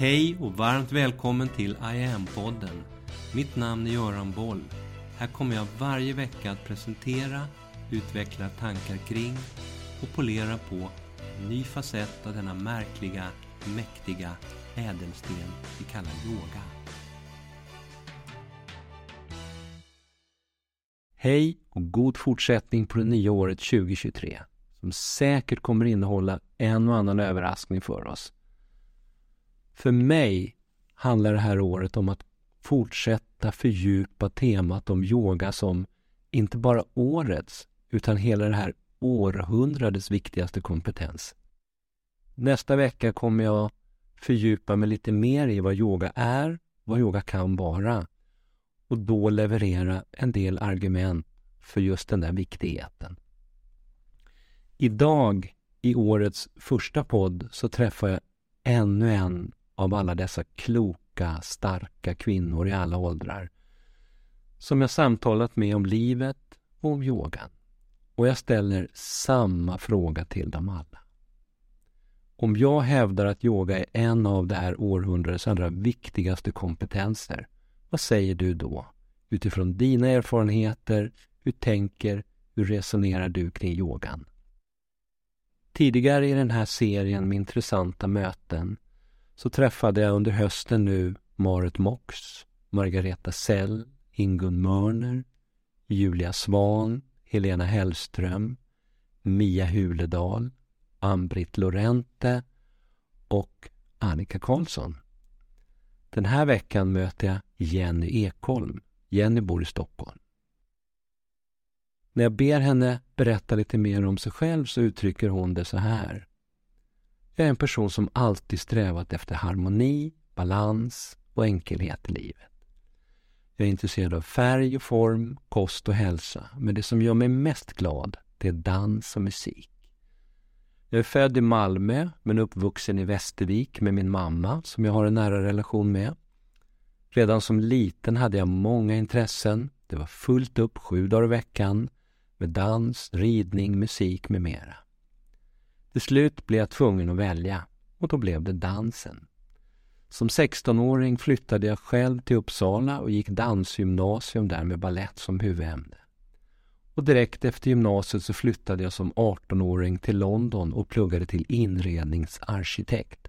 Hej och varmt välkommen till I am-podden. Mitt namn är Göran Boll. Här kommer jag varje vecka att presentera, utveckla tankar kring och polera på en ny facett av denna märkliga, mäktiga ädelsten vi kallar yoga. Hej och god fortsättning på det nya året 2023 som säkert kommer innehålla en och annan överraskning för oss. För mig handlar det här året om att fortsätta fördjupa temat om yoga som inte bara årets utan hela det här århundradets viktigaste kompetens. Nästa vecka kommer jag fördjupa mig lite mer i vad yoga är, vad yoga kan vara och då leverera en del argument för just den där viktigheten. Idag, i årets första podd, så träffar jag ännu en av alla dessa kloka, starka kvinnor i alla åldrar som jag samtalat med om livet och om yogan. Och jag ställer samma fråga till dem alla. Om jag hävdar att yoga är en av det här århundradets allra viktigaste kompetenser, vad säger du då? Utifrån dina erfarenheter, hur tänker, hur resonerar du kring yogan? Tidigare i den här serien med intressanta möten så träffade jag under hösten nu Marit Mox, Margareta Sell, Ingun Mörner, Julia Svan, Helena Hellström, Mia Huledal, Ann-Britt Lorente och Annika Karlsson. Den här veckan möter jag Jenny Ekholm. Jenny bor i Stockholm. När jag ber henne berätta lite mer om sig själv så uttrycker hon det så här. Jag är en person som alltid strävat efter harmoni, balans och enkelhet i livet. Jag är intresserad av färg och form, kost och hälsa. Men det som gör mig mest glad, det är dans och musik. Jag är född i Malmö, men uppvuxen i Västervik med min mamma, som jag har en nära relation med. Redan som liten hade jag många intressen. Det var fullt upp sju dagar i veckan med dans, ridning, musik med mera. Till slut blev jag tvungen att välja och då blev det dansen. Som 16-åring flyttade jag själv till Uppsala och gick dansgymnasium där med ballett som huvudämne. Och direkt efter gymnasiet så flyttade jag som 18-åring till London och pluggade till inredningsarkitekt.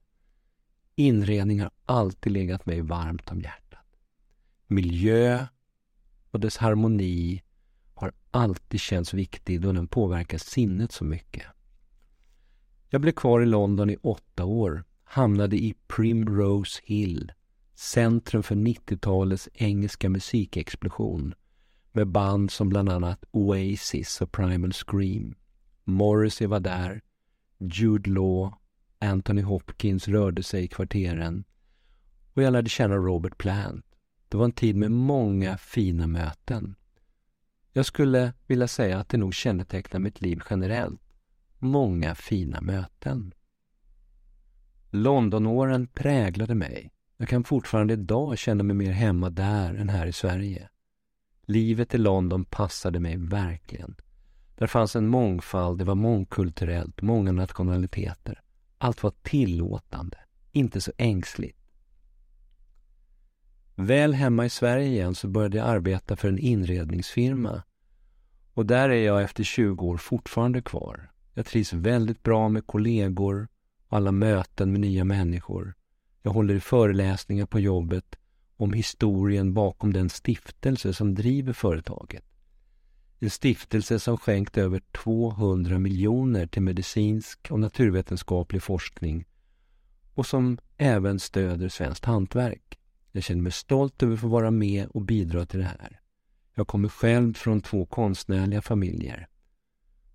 Inredning har alltid legat mig varmt om hjärtat. Miljö och dess harmoni har alltid känts viktig då den påverkar sinnet så mycket. Jag blev kvar i London i åtta år, hamnade i Primrose Hill, centrum för 90-talets engelska musikexplosion med band som bland annat Oasis och Primal Scream. Morrissey var där, Jude Law, Anthony Hopkins rörde sig i kvarteren och jag lärde känna Robert Plant. Det var en tid med många fina möten. Jag skulle vilja säga att det nog kännetecknar mitt liv generellt. Många fina möten. Londonåren präglade mig. Jag kan fortfarande idag känna mig mer hemma där än här i Sverige. Livet i London passade mig verkligen. Där fanns en mångfald, det var mångkulturellt, många nationaliteter. Allt var tillåtande, inte så ängsligt. Väl hemma i Sverige igen så började jag arbeta för en inredningsfirma. Och där är jag efter 20 år fortfarande kvar. Jag trivs väldigt bra med kollegor och alla möten med nya människor. Jag håller i föreläsningar på jobbet om historien bakom den stiftelse som driver företaget. En stiftelse som skänkt över 200 miljoner till medicinsk och naturvetenskaplig forskning och som även stöder svenskt hantverk. Jag känner mig stolt över att få vara med och bidra till det här. Jag kommer själv från två konstnärliga familjer.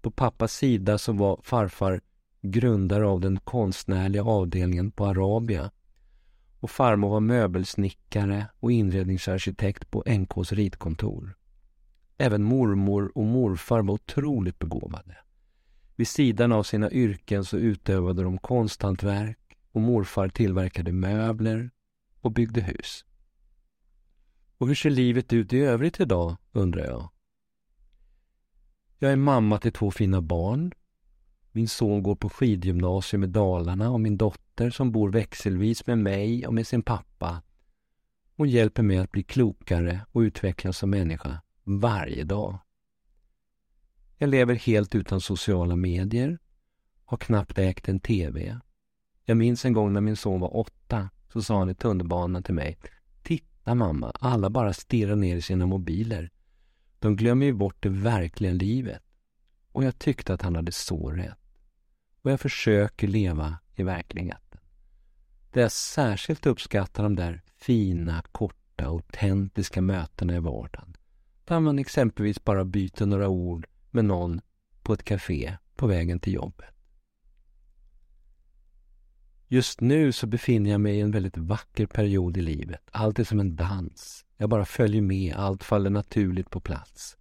På pappas sida så var farfar grundare av den konstnärliga avdelningen på Arabia och farmor var möbelsnickare och inredningsarkitekt på NKs ritkontor. Även mormor och morfar var otroligt begåvade. Vid sidan av sina yrken så utövade de konsthantverk och morfar tillverkade möbler och byggde hus. Och hur ser livet ut i övrigt idag, undrar jag? Jag är mamma till två fina barn. Min son går på skidgymnasium i Dalarna och min dotter som bor växelvis med mig och med sin pappa. Hon hjälper mig att bli klokare och utvecklas som människa varje dag. Jag lever helt utan sociala medier, har knappt ägt en TV. Jag minns en gång när min son var åtta, så sa han i tunnelbanan till mig Titta mamma, alla bara stirrar ner i sina mobiler. De glömmer ju bort det verkliga livet. Och jag tyckte att han hade så rätt. Och jag försöker leva i verkligheten. Det jag särskilt uppskattar de där fina, korta, autentiska mötena i vardagen. Där man exempelvis bara byter några ord med någon på ett café på vägen till jobbet. Just nu så befinner jag mig i en väldigt vacker period i livet. Allt är som en dans. Jag bara följer med, allt faller naturligt på plats.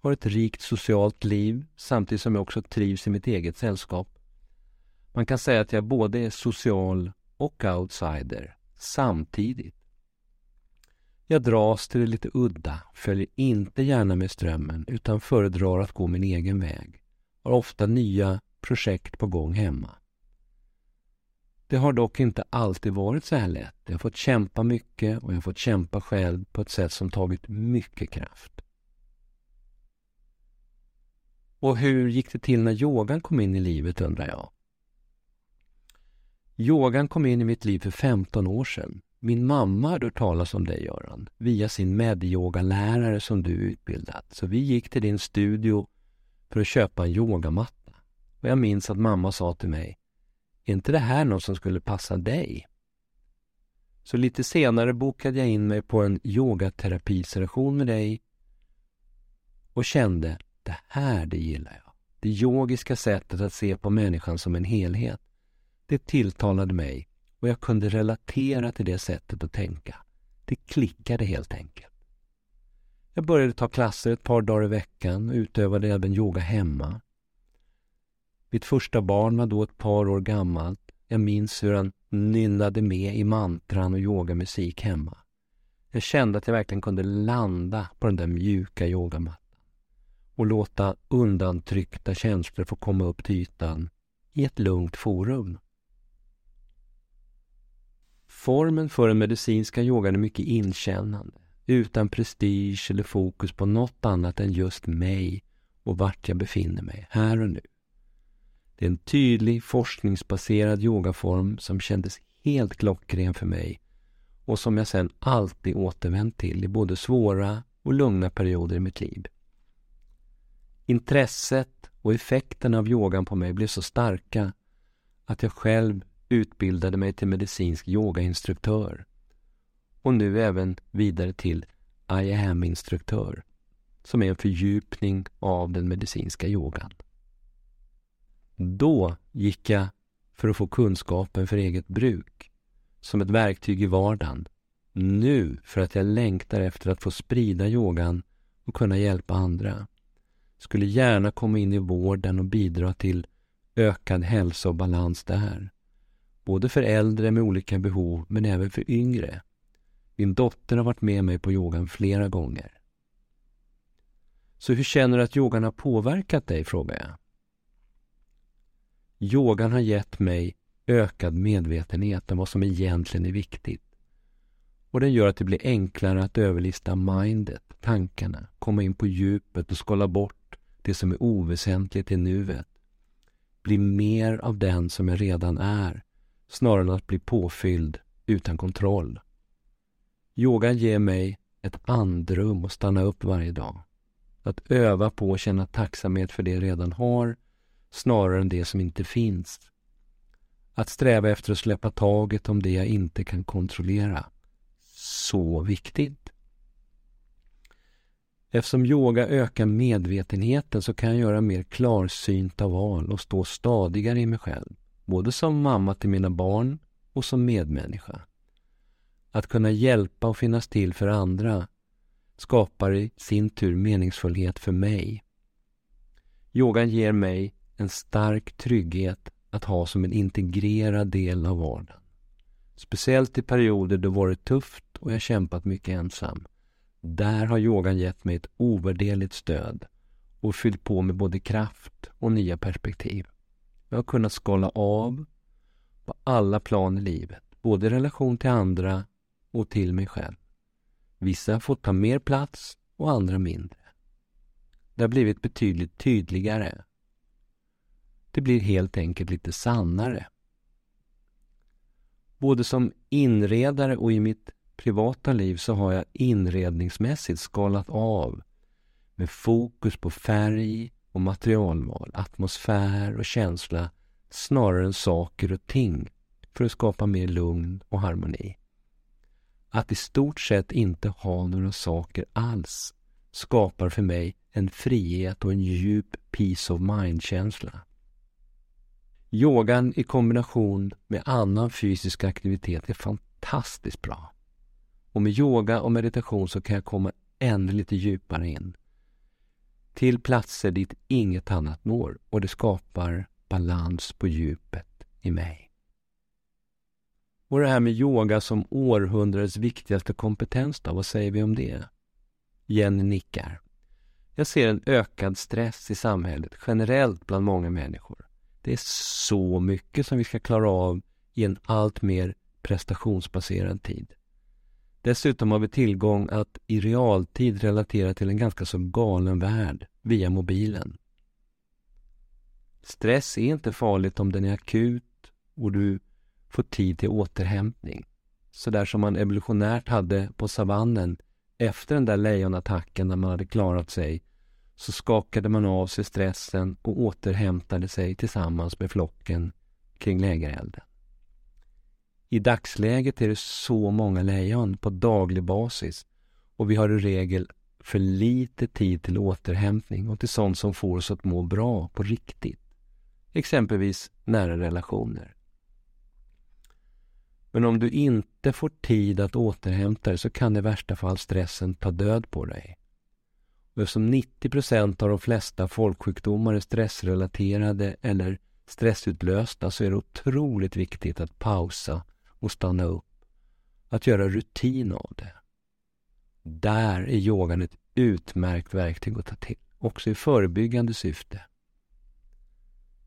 Har ett rikt socialt liv samtidigt som jag också trivs i mitt eget sällskap. Man kan säga att jag både är social och outsider samtidigt. Jag dras till det lite udda, följer inte gärna med strömmen utan föredrar att gå min egen väg. Har ofta nya projekt på gång hemma. Det har dock inte alltid varit så här lätt. Jag har fått kämpa mycket och jag har fått kämpa själv på ett sätt som tagit mycket kraft. Och hur gick det till när yogan kom in i livet undrar jag? Yogan kom in i mitt liv för 15 år sedan. Min mamma hade hört talas om dig Göran, via sin medyogalärare som du utbildat. Så vi gick till din studio för att köpa en yogamatta. Och jag minns att mamma sa till mig, är inte det här något som skulle passa dig? Så lite senare bokade jag in mig på en yogaterapiseration med dig och kände, det här det gillar jag. Det yogiska sättet att se på människan som en helhet. Det tilltalade mig och jag kunde relatera till det sättet att tänka. Det klickade helt enkelt. Jag började ta klasser ett par dagar i veckan och utövade även yoga hemma. Mitt första barn var då ett par år gammalt. Jag minns hur han nynnade med i mantran och yogamusik hemma. Jag kände att jag verkligen kunde landa på den där mjuka yogamattan och låta undantryckta känslor få komma upp till ytan i ett lugnt forum. Formen för den medicinska yogan är mycket inkännande, utan prestige eller fokus på något annat än just mig och vart jag befinner mig, här och nu. Det är en tydlig, forskningsbaserad yogaform som kändes helt klockren för mig och som jag sedan alltid återvänt till i både svåra och lugna perioder i mitt liv. Intresset och effekten av yogan på mig blev så starka att jag själv utbildade mig till medicinsk yogainstruktör och nu även vidare till I am-instruktör som är en fördjupning av den medicinska yogan. Då gick jag för att få kunskapen för eget bruk, som ett verktyg i vardagen. Nu för att jag längtar efter att få sprida yogan och kunna hjälpa andra. Skulle gärna komma in i vården och bidra till ökad hälsa och balans där. Både för äldre med olika behov, men även för yngre. Min dotter har varit med mig på yogan flera gånger. Så hur känner du att yogan har påverkat dig, frågar jag. Yogan har gett mig ökad medvetenhet om vad som egentligen är viktigt. Och den gör att det blir enklare att överlista mindet, tankarna, komma in på djupet och skala bort det som är oväsentligt i nuet. Bli mer av den som jag redan är, snarare än att bli påfylld utan kontroll. Yoga ger mig ett andrum att stanna upp varje dag. Att öva på att känna tacksamhet för det jag redan har snarare än det som inte finns. Att sträva efter att släppa taget om det jag inte kan kontrollera. Så viktigt. Eftersom yoga ökar medvetenheten så kan jag göra mer klarsynta val och stå stadigare i mig själv. Både som mamma till mina barn och som medmänniska. Att kunna hjälpa och finnas till för andra skapar i sin tur meningsfullhet för mig. Yogan ger mig en stark trygghet att ha som en integrerad del av vardagen. Speciellt i perioder då det varit tufft och jag kämpat mycket ensam. Där har yogan gett mig ett ovärderligt stöd och fyllt på med både kraft och nya perspektiv. Jag har kunnat skala av på alla plan i livet, både i relation till andra och till mig själv. Vissa har fått ta mer plats och andra mindre. Det har blivit betydligt tydligare. Det blir helt enkelt lite sannare. Både som inredare och i mitt privata liv så har jag inredningsmässigt skalat av med fokus på färg och materialval, atmosfär och känsla snarare än saker och ting för att skapa mer lugn och harmoni. Att i stort sett inte ha några saker alls skapar för mig en frihet och en djup peace of mind-känsla. Yogan i kombination med annan fysisk aktivitet är fantastiskt bra. Och med yoga och meditation så kan jag komma ännu lite djupare in. Till platser dit inget annat når och det skapar balans på djupet i mig. Och det här med yoga som århundradets viktigaste kompetens då, vad säger vi om det? Jenny nickar. Jag ser en ökad stress i samhället generellt bland många människor. Det är så mycket som vi ska klara av i en allt mer prestationsbaserad tid. Dessutom har vi tillgång att i realtid relatera till en ganska så galen värld via mobilen. Stress är inte farligt om den är akut och du får tid till återhämtning. Sådär som man evolutionärt hade på savannen efter den där lejonattacken när man hade klarat sig så skakade man av sig stressen och återhämtade sig tillsammans med flocken kring lägerelden. I dagsläget är det så många lejon på daglig basis och vi har i regel för lite tid till återhämtning och till sånt som får oss att må bra på riktigt. Exempelvis nära relationer. Men om du inte får tid att återhämta dig så kan i värsta fall stressen ta död på dig. Och eftersom 90 procent av de flesta folksjukdomar är stressrelaterade eller stressutlösta så är det otroligt viktigt att pausa och stanna upp. Att göra rutin av det. Där är yogan ett utmärkt verktyg att ta till, också i förebyggande syfte.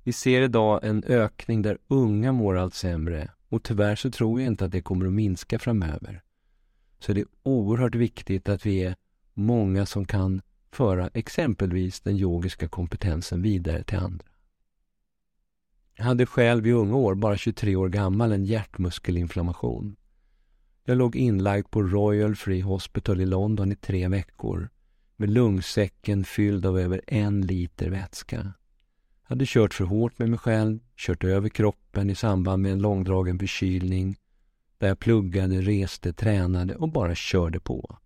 Vi ser idag en ökning där unga mår allt sämre och tyvärr så tror jag inte att det kommer att minska framöver. Så det är oerhört viktigt att vi är många som kan föra exempelvis den yogiska kompetensen vidare till andra. Jag hade själv i unga år, bara 23 år gammal, en hjärtmuskelinflammation. Jag låg inlagd på Royal Free Hospital i London i tre veckor med lungsäcken fylld av över en liter vätska. Jag hade kört för hårt med mig själv, kört över kroppen i samband med en långdragen förkylning där jag pluggade, reste, tränade och bara körde på.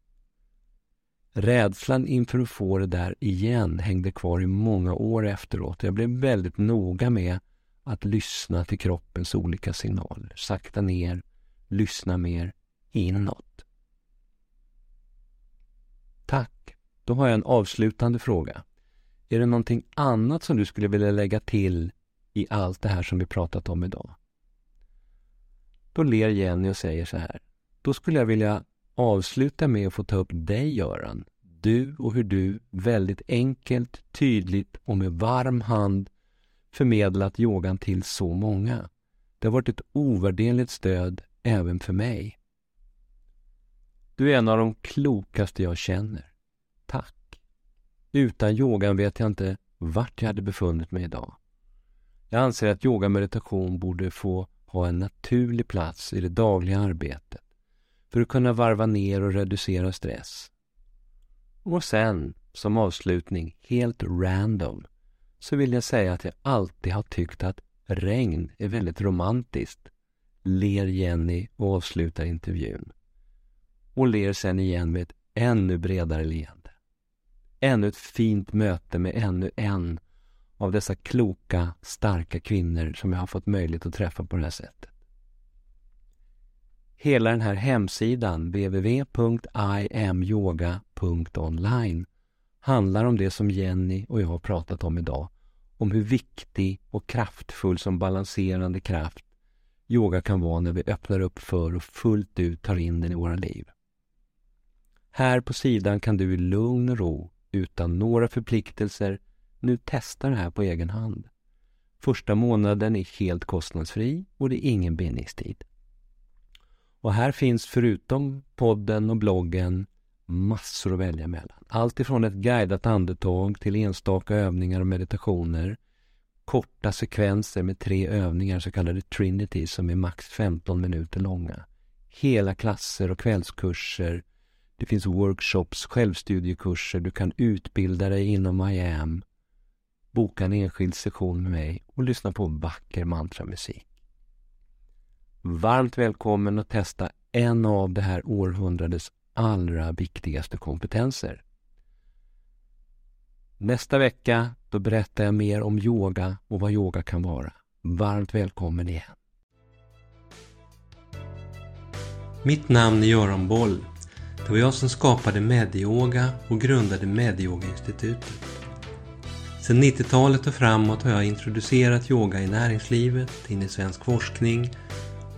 Rädslan inför att få det där igen hängde kvar i många år efteråt. Jag blev väldigt noga med att lyssna till kroppens olika signaler. Sakta ner, lyssna mer inåt. Tack. Då har jag en avslutande fråga. Är det någonting annat som du skulle vilja lägga till i allt det här som vi pratat om idag? Då ler Jenny och säger så här. Då skulle jag vilja avsluta med att få ta upp dig, Göran. Du och hur du väldigt enkelt, tydligt och med varm hand förmedlat yogan till så många. Det har varit ett ovärderligt stöd även för mig. Du är en av de klokaste jag känner. Tack. Utan yogan vet jag inte vart jag hade befunnit mig idag. Jag anser att yoga meditation borde få ha en naturlig plats i det dagliga arbetet för att kunna varva ner och reducera stress. Och sen, som avslutning, helt random, så vill jag säga att jag alltid har tyckt att regn är väldigt romantiskt. Ler Jenny och avslutar intervjun. Och ler sen igen med ett ännu bredare leende. Ännu ett fint möte med ännu en av dessa kloka, starka kvinnor som jag har fått möjlighet att träffa på det här sättet. Hela den här hemsidan, www.imyoga.online, handlar om det som Jenny och jag har pratat om idag. Om hur viktig och kraftfull som balanserande kraft yoga kan vara när vi öppnar upp för och fullt ut tar in den i våra liv. Här på sidan kan du i lugn och ro, utan några förpliktelser, nu testa det här på egen hand. Första månaden är helt kostnadsfri och det är ingen bindningstid. Och här finns förutom podden och bloggen massor att välja mellan. Allt ifrån ett guidat andetag till enstaka övningar och meditationer. Korta sekvenser med tre övningar, så kallade Trinity, som är max 15 minuter långa. Hela klasser och kvällskurser. Det finns workshops, självstudiekurser, du kan utbilda dig inom IAM, boka en enskild session med mig och lyssna på vacker mantramusik. Varmt välkommen att testa en av det här århundradets allra viktigaste kompetenser. Nästa vecka då berättar jag mer om yoga och vad yoga kan vara. Varmt välkommen igen. Mitt namn är Göran Boll. Det var jag som skapade Medyoga och grundade Medyoga-institutet. Sedan 90-talet och framåt har jag introducerat yoga i näringslivet, in i svensk forskning